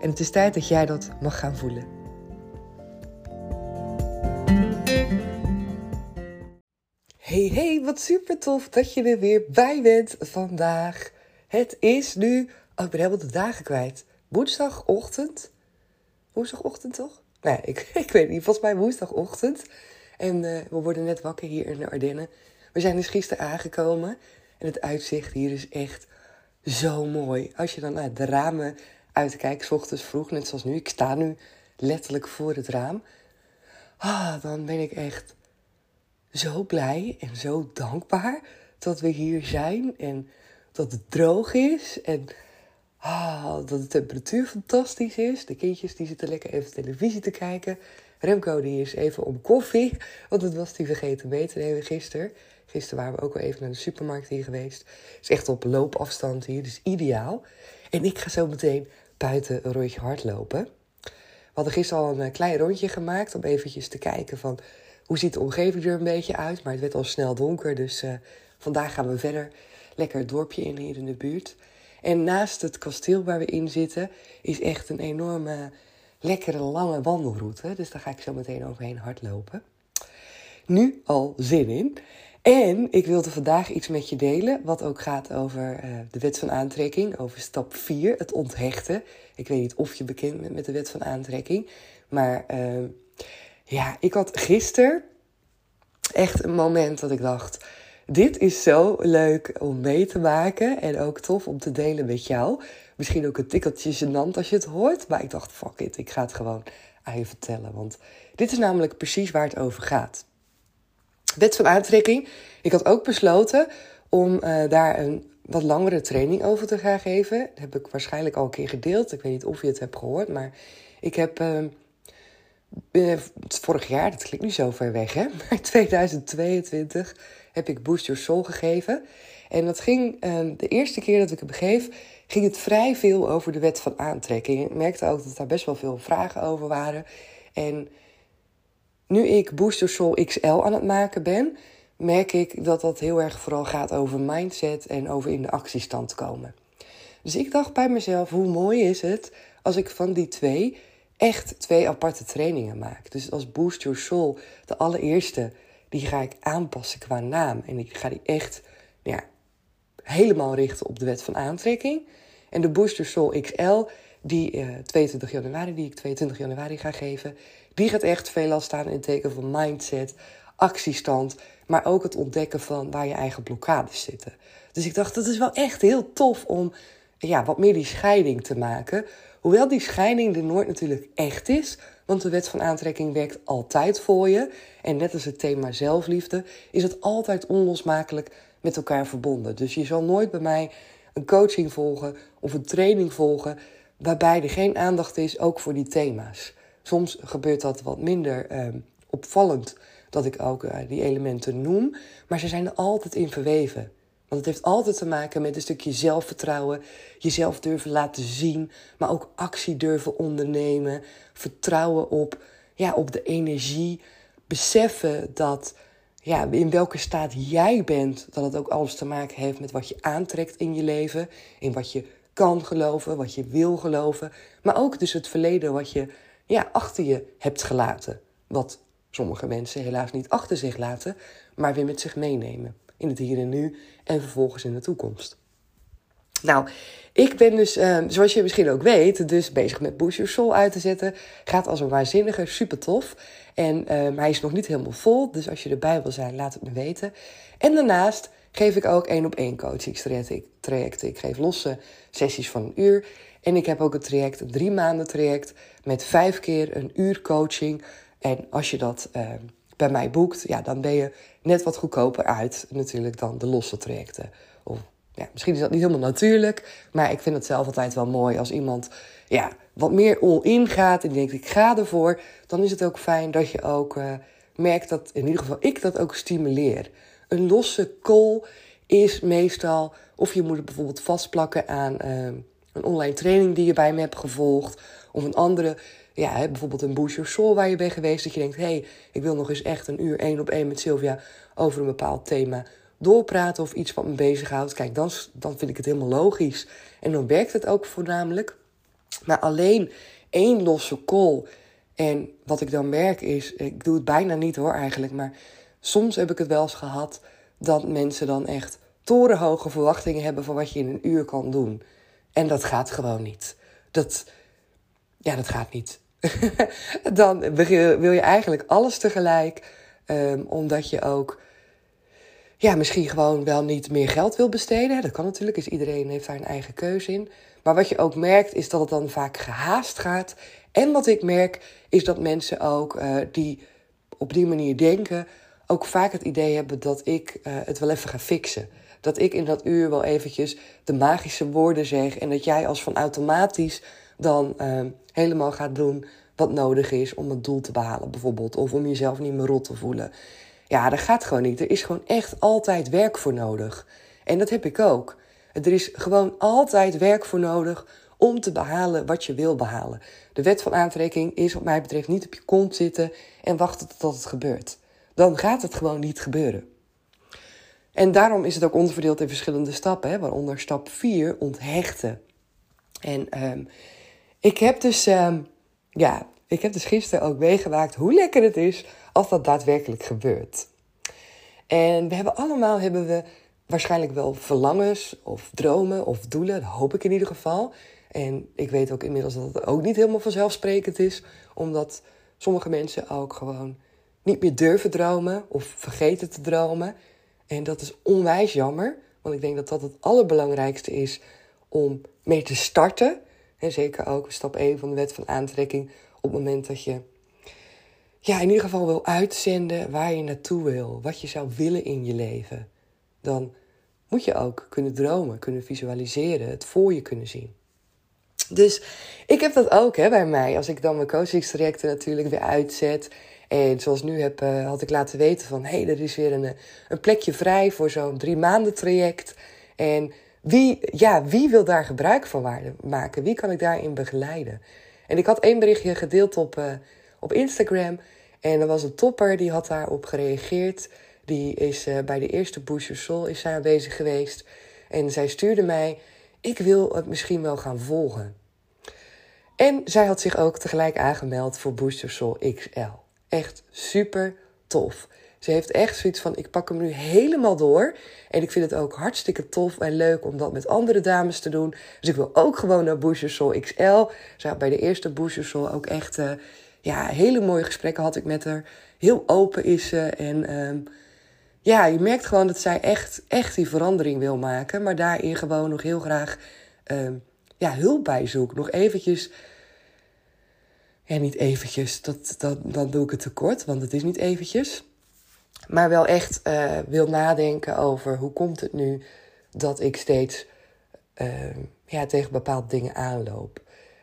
En het is tijd dat jij dat mag gaan voelen. Hey, hey, wat super tof dat je er weer bij bent vandaag. Het is nu, oh, ik ben helemaal de dagen kwijt. Woensdagochtend? Woensdagochtend toch? Nee, ik, ik weet niet, volgens mij woensdagochtend. En uh, we worden net wakker hier in de Ardennen. We zijn dus gisteren aangekomen. En het uitzicht hier is echt zo mooi. Als je dan naar de ramen uitkijk, s ochtends vroeg, net zoals nu. Ik sta nu letterlijk voor het raam. Ah, dan ben ik echt zo blij en zo dankbaar dat we hier zijn. En dat het droog is. En ah, dat de temperatuur fantastisch is. De kindjes die zitten lekker even televisie te kijken. Remco die is even om koffie. Want dat was die vergeten mee te nemen gisteren. Gisteren waren we ook wel even naar de supermarkt hier geweest. Het is echt op loopafstand hier, dus ideaal. En ik ga zo meteen buiten een rondje hardlopen. We hadden gisteren al een eh, klein rondje gemaakt om eventjes te kijken van hoe ziet de omgeving er een beetje uit. Maar het werd al snel donker, dus uh, vandaag gaan we verder lekker het dorpje in hier in de buurt. En naast het kasteel waar we in zitten is echt een enorme lekkere lange wandelroute. Dus daar ga ik zo meteen overheen hardlopen. Nu al zin in. En ik wilde vandaag iets met je delen, wat ook gaat over uh, de wet van aantrekking, over stap 4, het onthechten. Ik weet niet of je bekend bent met de wet van aantrekking, maar uh, ja, ik had gisteren echt een moment dat ik dacht: dit is zo leuk om mee te maken en ook tof om te delen met jou. Misschien ook een tikkeltje gênant als je het hoort, maar ik dacht: fuck it, ik ga het gewoon aan je vertellen, want dit is namelijk precies waar het over gaat. Wet van aantrekking. Ik had ook besloten om uh, daar een wat langere training over te gaan geven. Dat heb ik waarschijnlijk al een keer gedeeld. Ik weet niet of je het hebt gehoord, maar ik heb uh, vorig jaar, dat klinkt nu zo ver weg, hè? Maar 2022 heb ik Boost Your Soul gegeven. En dat ging, de eerste keer dat ik het begeef, ging het vrij veel over de wet van aantrekking. Ik merkte ook dat daar best wel veel vragen over waren. En nu ik Booster Soul XL aan het maken ben, merk ik dat dat heel erg vooral gaat over mindset en over in de actiestand komen. Dus ik dacht bij mezelf, hoe mooi is het als ik van die twee echt twee aparte trainingen maak. Dus als Boost Your Soul, de allereerste, die ga ik aanpassen qua naam. En ik ga die echt ja, helemaal richten op de wet van aantrekking. En de Booster Soul XL, die uh, eh, 22 januari, die ik 22 januari ga geven, die gaat echt veelal staan in het teken van mindset, actiestand, maar ook het ontdekken van waar je eigen blokkades zitten. Dus ik dacht, dat is wel echt heel tof om ja, wat meer die scheiding te maken. Hoewel die scheiding er nooit natuurlijk echt is, want de wet van aantrekking werkt altijd voor je. En net als het thema zelfliefde is het altijd onlosmakelijk met elkaar verbonden. Dus je zal nooit bij mij een coaching volgen of een training volgen waarbij er geen aandacht is ook voor die thema's. Soms gebeurt dat wat minder uh, opvallend dat ik ook uh, die elementen noem, maar ze zijn er altijd in verweven. Want het heeft altijd te maken met een stukje zelfvertrouwen, jezelf durven laten zien, maar ook actie durven ondernemen, vertrouwen op, ja, op de energie, beseffen dat ja, in welke staat jij bent, dat het ook alles te maken heeft met wat je aantrekt in je leven, in wat je kan geloven, wat je wil geloven, maar ook dus het verleden wat je ja, achter je hebt gelaten. Wat sommige mensen helaas niet achter zich laten, maar weer met zich meenemen in het hier en nu en vervolgens in de toekomst. Nou, ik ben dus, ehm, zoals je misschien ook weet, dus bezig met Boost Your Soul uit te zetten. Gaat als een waanzinnige, super tof. En ehm, hij is nog niet helemaal vol, dus als je erbij wil zijn, laat het me weten. En daarnaast geef ik ook één op één coachingstrajecten. Ik geef losse sessies van een uur. En ik heb ook een traject, een drie maanden traject, met vijf keer een uur coaching. En als je dat ehm, bij mij boekt, ja, dan ben je net wat goedkoper uit natuurlijk dan de losse trajecten. Of ja, misschien is dat niet helemaal natuurlijk, maar ik vind het zelf altijd wel mooi als iemand ja, wat meer all-in gaat en denkt ik ga ervoor. Dan is het ook fijn dat je ook uh, merkt dat, in ieder geval ik dat ook stimuleer. Een losse call is meestal, of je moet het bijvoorbeeld vastplakken aan uh, een online training die je bij me hebt gevolgd, of een andere, ja, bijvoorbeeld een Boost Your Soul waar je bent geweest, dat je denkt, hé, hey, ik wil nog eens echt een uur één op één met Sylvia over een bepaald thema doorpraten of iets wat me bezighoudt, kijk, dan, dan vind ik het helemaal logisch. En dan werkt het ook voornamelijk. Maar alleen één losse call. En wat ik dan merk is, ik doe het bijna niet hoor eigenlijk, maar soms heb ik het wel eens gehad dat mensen dan echt torenhoge verwachtingen hebben van wat je in een uur kan doen. En dat gaat gewoon niet. Dat, ja, dat gaat niet. dan wil je eigenlijk alles tegelijk, um, omdat je ook ja, misschien gewoon wel niet meer geld wil besteden. Dat kan natuurlijk, dus iedereen heeft daar een eigen keuze in. Maar wat je ook merkt, is dat het dan vaak gehaast gaat. En wat ik merk, is dat mensen ook uh, die op die manier denken, ook vaak het idee hebben dat ik uh, het wel even ga fixen. Dat ik in dat uur wel eventjes de magische woorden zeg en dat jij als van automatisch dan uh, helemaal gaat doen wat nodig is om het doel te behalen, bijvoorbeeld. Of om jezelf niet meer rot te voelen. Ja, dat gaat gewoon niet. Er is gewoon echt altijd werk voor nodig. En dat heb ik ook. Er is gewoon altijd werk voor nodig om te behalen wat je wil behalen. De wet van aantrekking is wat mij betreft niet op je kont zitten en wachten tot het gebeurt. Dan gaat het gewoon niet gebeuren. En daarom is het ook onderverdeeld in verschillende stappen, hè, waaronder stap 4, onthechten. En um, ik heb dus, um, ja, ik heb dus gisteren ook meegemaakt hoe lekker het is als dat daadwerkelijk gebeurt. En we hebben allemaal hebben we waarschijnlijk wel verlangens of dromen of doelen, dat hoop ik in ieder geval. En ik weet ook inmiddels dat het ook niet helemaal vanzelfsprekend is, omdat sommige mensen ook gewoon niet meer durven dromen of vergeten te dromen. En dat is onwijs jammer, want ik denk dat dat het allerbelangrijkste is om mee te starten. En zeker ook stap 1 van de wet van aantrekking, op het moment dat je ja, in ieder geval wil uitzenden waar je naartoe wil, wat je zou willen in je leven, dan moet je ook kunnen dromen, kunnen visualiseren, het voor je kunnen zien. Dus ik heb dat ook hè, bij mij. Als ik dan mijn coachingstrajecten natuurlijk weer uitzet. En zoals nu heb, uh, had ik laten weten van... hé, hey, er is weer een, een plekje vrij voor zo'n drie maanden traject. En wie, ja, wie wil daar gebruik van maken? Wie kan ik daarin begeleiden? En ik had één berichtje gedeeld op, uh, op Instagram... En er was een topper die had daarop gereageerd. Die is bij de eerste Boost Your Soul is zij aanwezig geweest. En zij stuurde mij, ik wil het misschien wel gaan volgen. En zij had zich ook tegelijk aangemeld voor Boost Your Soul XL. Echt super tof. Ze heeft echt zoiets van: ik pak hem nu helemaal door. En ik vind het ook hartstikke tof en leuk om dat met andere dames te doen. Dus ik wil ook gewoon naar Soul XL. Ze bij de eerste Soul ook echt uh, ja, hele mooie gesprekken had ik met haar. Heel open is ze. En um, ja, je merkt gewoon dat zij echt, echt die verandering wil maken. Maar daarin gewoon nog heel graag um, ja, hulp bij zoekt. Nog eventjes. Ja, niet eventjes. Dat, dat, dan doe ik het tekort, want het is niet eventjes. Maar wel echt uh, wil nadenken over hoe komt het nu dat ik steeds uh, ja, tegen bepaalde dingen aanloop.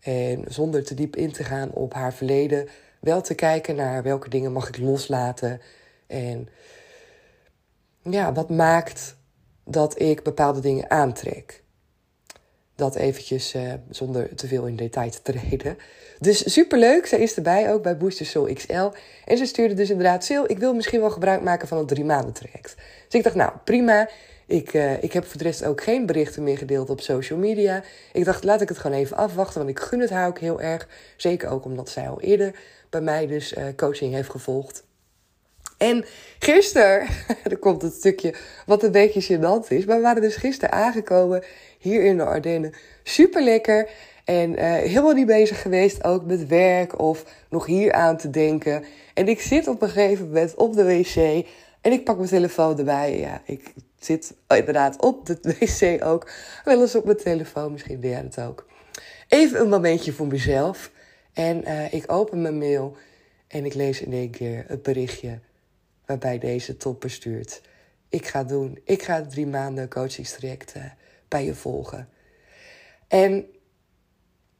En zonder te diep in te gaan op haar verleden, wel te kijken naar welke dingen mag ik loslaten. En ja, wat maakt dat ik bepaalde dingen aantrek. Dat eventjes uh, zonder te veel in detail te treden. Dus superleuk, zij is erbij ook bij Booster Soul XL. En ze stuurde dus inderdaad, Sil, ik wil misschien wel gebruik maken van een drie maanden traject. Dus ik dacht, nou prima, ik, uh, ik heb voor de rest ook geen berichten meer gedeeld op social media. Ik dacht, laat ik het gewoon even afwachten, want ik gun het haar ook heel erg. Zeker ook omdat zij al eerder bij mij dus uh, coaching heeft gevolgd. En gisteren, er komt het stukje wat een beetje gênant is, maar we waren dus gisteren aangekomen hier in de Ardennen. Super lekker. En uh, helemaal niet bezig geweest ook met werk of nog hier aan te denken. En ik zit op een gegeven moment op de wc en ik pak mijn telefoon erbij. Ja, ik zit inderdaad op de wc ook. Wel eens op mijn telefoon, misschien deed jij het ook. Even een momentje voor mezelf. En uh, ik open mijn mail en ik lees in één keer het berichtje waarbij deze topper stuurt. Ik ga doen, ik ga drie maanden coachingstraject uh, bij je volgen. En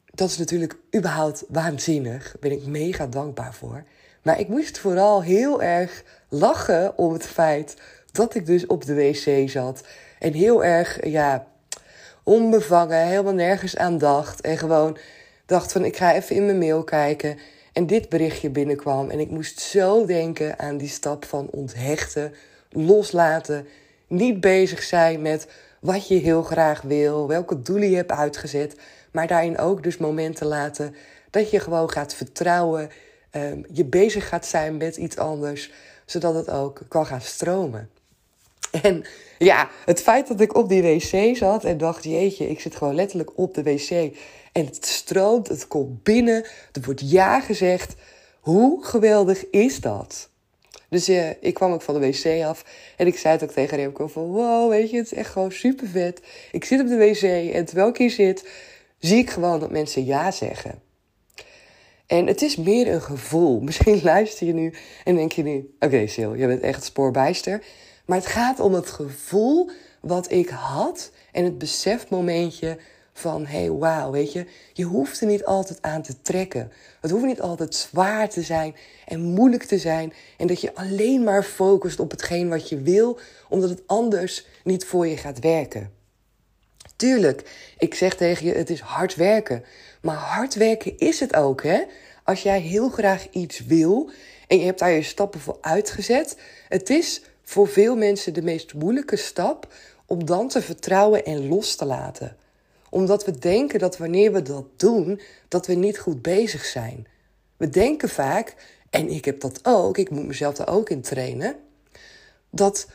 dat is natuurlijk überhaupt waanzinnig. Daar ben ik mega dankbaar voor. Maar ik moest vooral heel erg lachen om het feit dat ik dus op de wc zat. En heel erg, ja, onbevangen, helemaal nergens aan dacht. En gewoon dacht van, ik ga even in mijn mail kijken. En dit berichtje binnenkwam. En ik moest zo denken aan die stap van onthechten, loslaten. Niet bezig zijn met wat je heel graag wil, welke doelen je hebt uitgezet. Maar daarin ook dus momenten laten dat je gewoon gaat vertrouwen. Um, je bezig gaat zijn met iets anders, zodat het ook kan gaan stromen. En ja, het feit dat ik op die wc zat en dacht: jeetje, ik zit gewoon letterlijk op de wc. En het stroomt, het komt binnen, er wordt ja gezegd. Hoe geweldig is dat? Dus uh, ik kwam ook van de wc af en ik zei het ook tegen Remco van... Wow, weet je, het is echt gewoon super vet. Ik zit op de wc en terwijl ik hier zit, zie ik gewoon dat mensen ja zeggen. En het is meer een gevoel. Misschien luister je nu en denk je nu... Oké, Sil, je bent echt spoorbijster. Maar het gaat om het gevoel wat ik had en het besefmomentje van hey, wauw, weet je, je hoeft er niet altijd aan te trekken. Het hoeft niet altijd zwaar te zijn en moeilijk te zijn en dat je alleen maar focust op hetgeen wat je wil, omdat het anders niet voor je gaat werken. Tuurlijk, ik zeg tegen je, het is hard werken. Maar hard werken is het ook, hè? Als jij heel graag iets wil en je hebt daar je stappen voor uitgezet, het is voor veel mensen de meest moeilijke stap om dan te vertrouwen en los te laten. Omdat we denken dat wanneer we dat doen, dat we niet goed bezig zijn. We denken vaak, en ik heb dat ook, ik moet mezelf daar ook in trainen, dat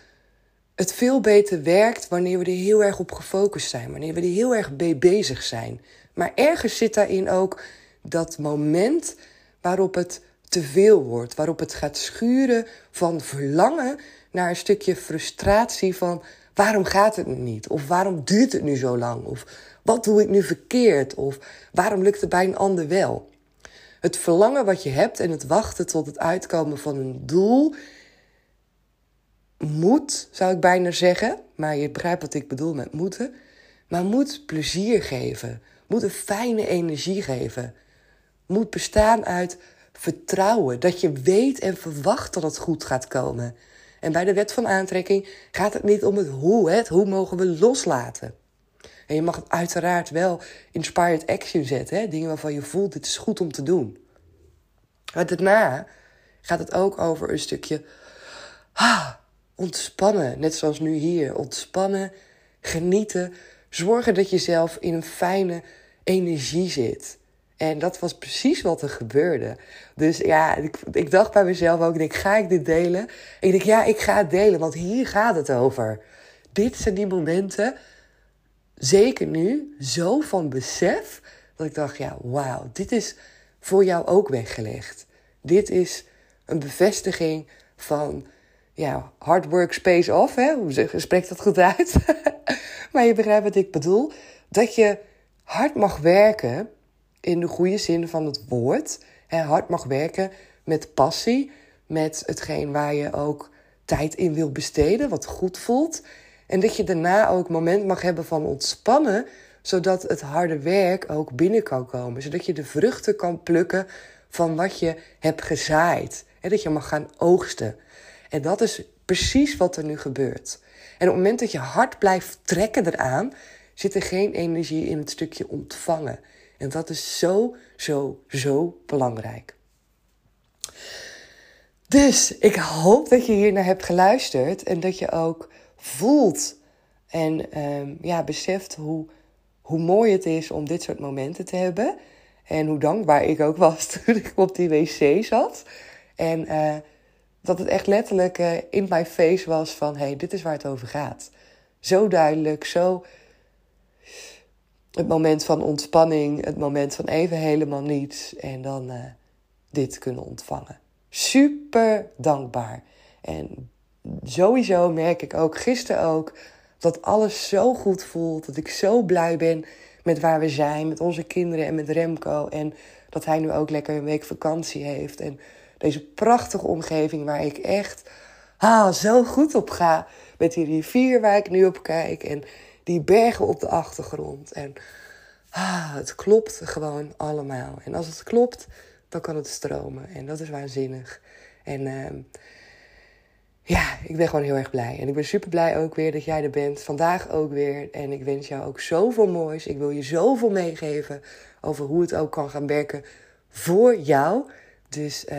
het veel beter werkt wanneer we er heel erg op gefocust zijn, wanneer we er heel erg mee bezig zijn. Maar ergens zit daarin ook dat moment waarop het te veel wordt, waarop het gaat schuren van verlangen naar een stukje frustratie van waarom gaat het nu niet? Of waarom duurt het nu zo lang? Of wat doe ik nu verkeerd? Of waarom lukt het bij een ander wel? Het verlangen wat je hebt en het wachten tot het uitkomen van een doel moet, zou ik bijna zeggen, maar je begrijpt wat ik bedoel met moeten, maar moet plezier geven, moet een fijne energie geven, moet bestaan uit vertrouwen, dat je weet en verwacht dat het goed gaat komen. En bij de wet van aantrekking gaat het niet om het hoe, het hoe mogen we loslaten. En je mag uiteraard wel inspired action zetten, hè? dingen waarvan je voelt, dit is goed om te doen. Maar daarna gaat het ook over een stukje ah, ontspannen, net zoals nu hier. Ontspannen, genieten, zorgen dat je zelf in een fijne energie zit. En dat was precies wat er gebeurde. Dus ja, ik, ik dacht bij mezelf ook, ik ga ik dit delen? ik denk, ja, ik ga het delen, want hier gaat het over. Dit zijn die momenten, zeker nu, zo van besef, dat ik dacht, ja, wauw, dit is voor jou ook weggelegd. Dit is een bevestiging van, ja, hard work space off, hè? Hoe spreekt dat goed uit? maar je begrijpt wat ik bedoel. Dat je hard mag werken in de goede zin van het woord. En hard mag werken met passie, met hetgeen waar je ook tijd in wil besteden, wat goed voelt. En dat je daarna ook moment mag hebben van ontspannen, zodat het harde werk ook binnen kan komen. Zodat je de vruchten kan plukken van wat je hebt gezaaid. En dat je mag gaan oogsten. En dat is precies wat er nu gebeurt. En op het moment dat je hard blijft trekken eraan, zit er geen energie in het stukje ontvangen. En dat is zo, zo, zo belangrijk. Dus ik hoop dat je hier naar hebt geluisterd en dat je ook voelt en um, ja, beseft hoe, hoe mooi het is om dit soort momenten te hebben. En hoe dankbaar ik ook was toen ik op die wc zat. En uh, dat het echt letterlijk uh, in my face was van... hé, hey, dit is waar het over gaat. Zo duidelijk, zo... Het moment van ontspanning, het moment van even helemaal niets... en dan uh, dit kunnen ontvangen. Super dankbaar. En sowieso merk ik ook, gisteren ook... dat alles zo goed voelt, dat ik zo blij ben met waar we zijn... met onze kinderen en met Remco... en dat hij nu ook lekker een week vakantie heeft... en deze prachtige omgeving waar ik echt ah, zo goed op ga. Met die rivier waar ik nu op kijk en die bergen op de achtergrond. En ah, het klopt gewoon allemaal. En als het klopt, dan kan het stromen. En dat is waanzinnig. En uh, ja, ik ben gewoon heel erg blij. En ik ben super blij ook weer dat jij er bent. Vandaag ook weer. En ik wens jou ook zoveel moois. Ik wil je zoveel meegeven over hoe het ook kan gaan werken voor jou. Dus uh,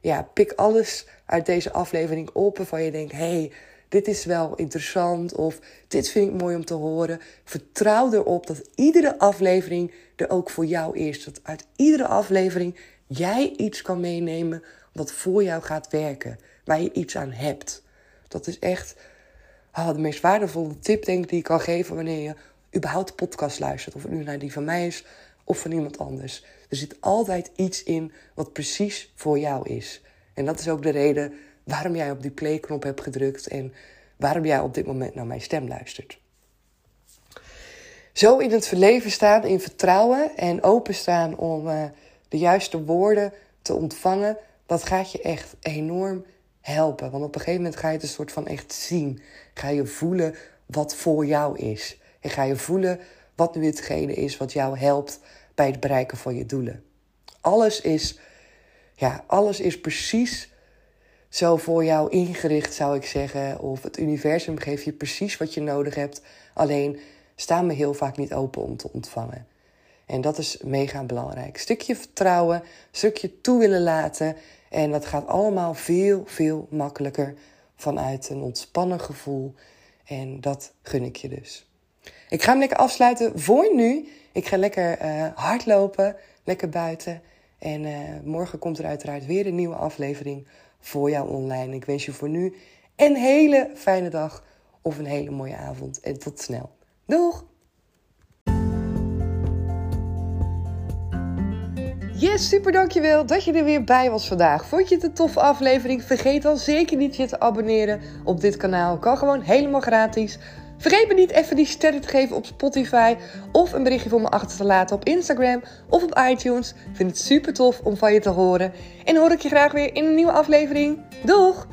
ja, pik alles uit deze aflevering op waarvan je denkt: hey, dit is wel interessant of dit vind ik mooi om te horen. Vertrouw erop dat iedere aflevering er ook voor jou is. Dat uit iedere aflevering jij iets kan meenemen wat voor jou gaat werken, waar je iets aan hebt. Dat is echt oh, de meest waardevolle tip, denk ik, die ik kan geven wanneer je überhaupt de podcast luistert. Of het nu naar die van mij is of van iemand anders. Er zit altijd iets in wat precies voor jou is. En dat is ook de reden waarom jij op die play-knop hebt gedrukt en waarom jij op dit moment naar mijn stem luistert. Zo in het verleven staan, in vertrouwen en openstaan om uh, de juiste woorden te ontvangen, dat gaat je echt enorm helpen. Want op een gegeven moment ga je het een soort van echt zien. Ga je voelen wat voor jou is. En ga je voelen wat nu hetgene is wat jou helpt bij het bereiken van je doelen. Alles is, ja, alles is precies zo voor jou ingericht, zou ik zeggen. Of het universum geeft je precies wat je nodig hebt. Alleen staan we heel vaak niet open om te ontvangen. En dat is mega belangrijk. Stukje vertrouwen, stukje toe willen laten. En dat gaat allemaal veel, veel makkelijker vanuit een ontspannen gevoel. En dat gun ik je dus. Ik ga hem lekker afsluiten voor nu. Ik ga lekker uh, hardlopen, lekker buiten. En uh, morgen komt er uiteraard weer een nieuwe aflevering voor jou online. Ik wens je voor nu een hele fijne dag of een hele mooie avond. En tot snel. Doeg! Yes, super dankjewel dat je er weer bij was vandaag. Vond je het een toffe aflevering? Vergeet dan zeker niet je te abonneren op dit kanaal. Kan gewoon helemaal gratis. Vergeet me niet even die sterren te geven op Spotify of een berichtje voor me achter te laten op Instagram of op iTunes. Ik vind het super tof om van je te horen. En hoor ik je graag weer in een nieuwe aflevering. Doeg!